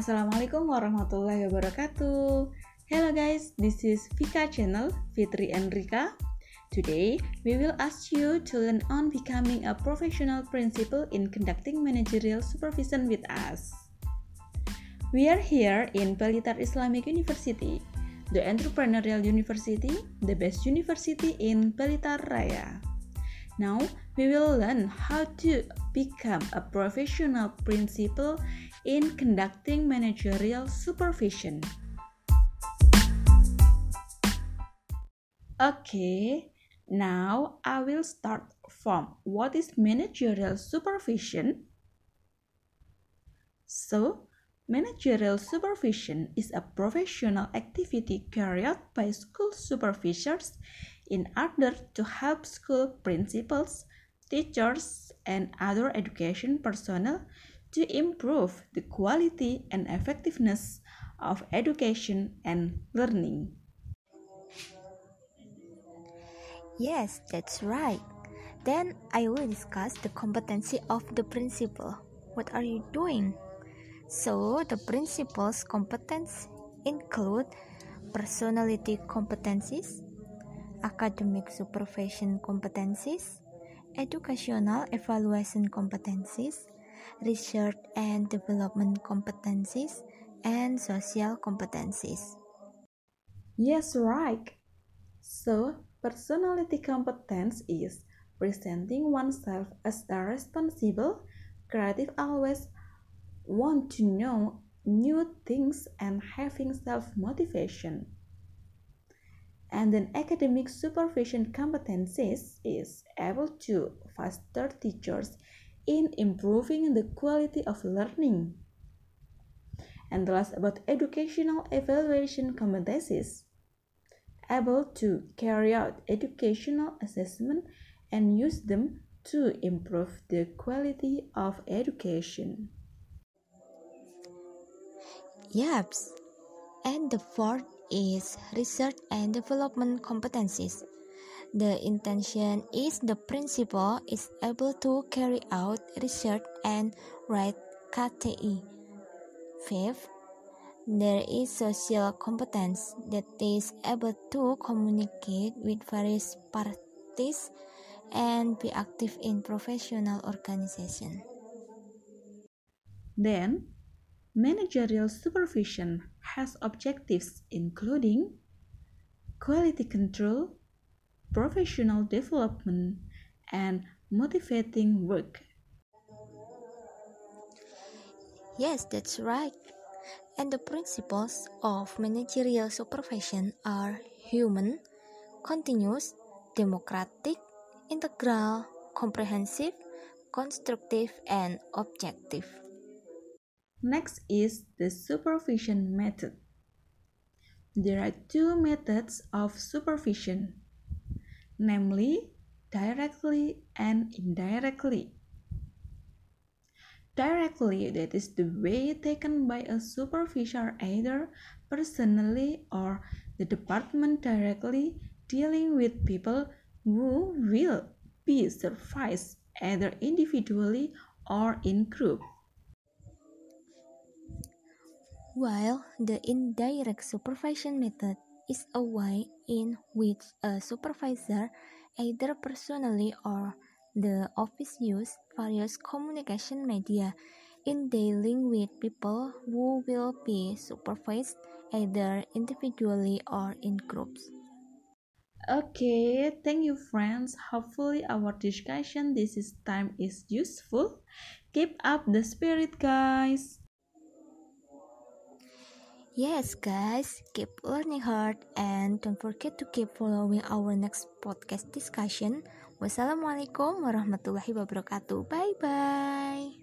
Assalamualaikum warahmatullahi wabarakatuh. Hello guys, this is Vika channel Fitri Enrika. Today, we will ask you to learn on becoming a professional principal in conducting managerial supervision with us. We are here in Pelita Islamic University, the entrepreneurial university, the best university in Pelita Raya. Now, we will learn how to become a professional principal in conducting managerial supervision. Okay, now I will start from what is managerial supervision. So, managerial supervision is a professional activity carried out by school supervisors in order to help school principals, teachers, and other education personnel to improve the quality and effectiveness of education and learning. Yes, that's right. Then I will discuss the competency of the principal. What are you doing? So, the principal's competence include personality competencies, academic supervision competencies, educational evaluation competencies, research and development competencies, and social competencies. Yes, right. So, Personality competence is presenting oneself as a responsible, creative, always want to know new things and having self motivation. And then academic supervision competencies is able to foster teachers in improving the quality of learning. And the last about educational evaluation competencies able to carry out educational assessment and use them to improve the quality of education. Yes, and the fourth is research and development competencies. The intention is the principal is able to carry out research and write KTI. Fifth, there is social competence that is able to communicate with various parties and be active in professional organization. Then, managerial supervision has objectives including quality control, professional development, and motivating work. Yes, that's right and the principles of managerial supervision are human, continuous, democratic, integral, comprehensive, constructive, and objective. Next is the supervision method. There are two methods of supervision, namely directly and indirectly. Directly, that is the way taken by a supervisor either personally or the department directly dealing with people who will be supervised either individually or in group. While the indirect supervision method is a way in which a supervisor, either personally or the office use various communication media in dealing with people who will be supervised either individually or in groups. Okay, thank you friends. Hopefully our discussion this is time is useful. Keep up the spirit guys. Yes, guys, keep learning hard and don't forget to keep following our next podcast discussion Wassalamualaikum warahmatullahi wabarakatuh. Bye bye.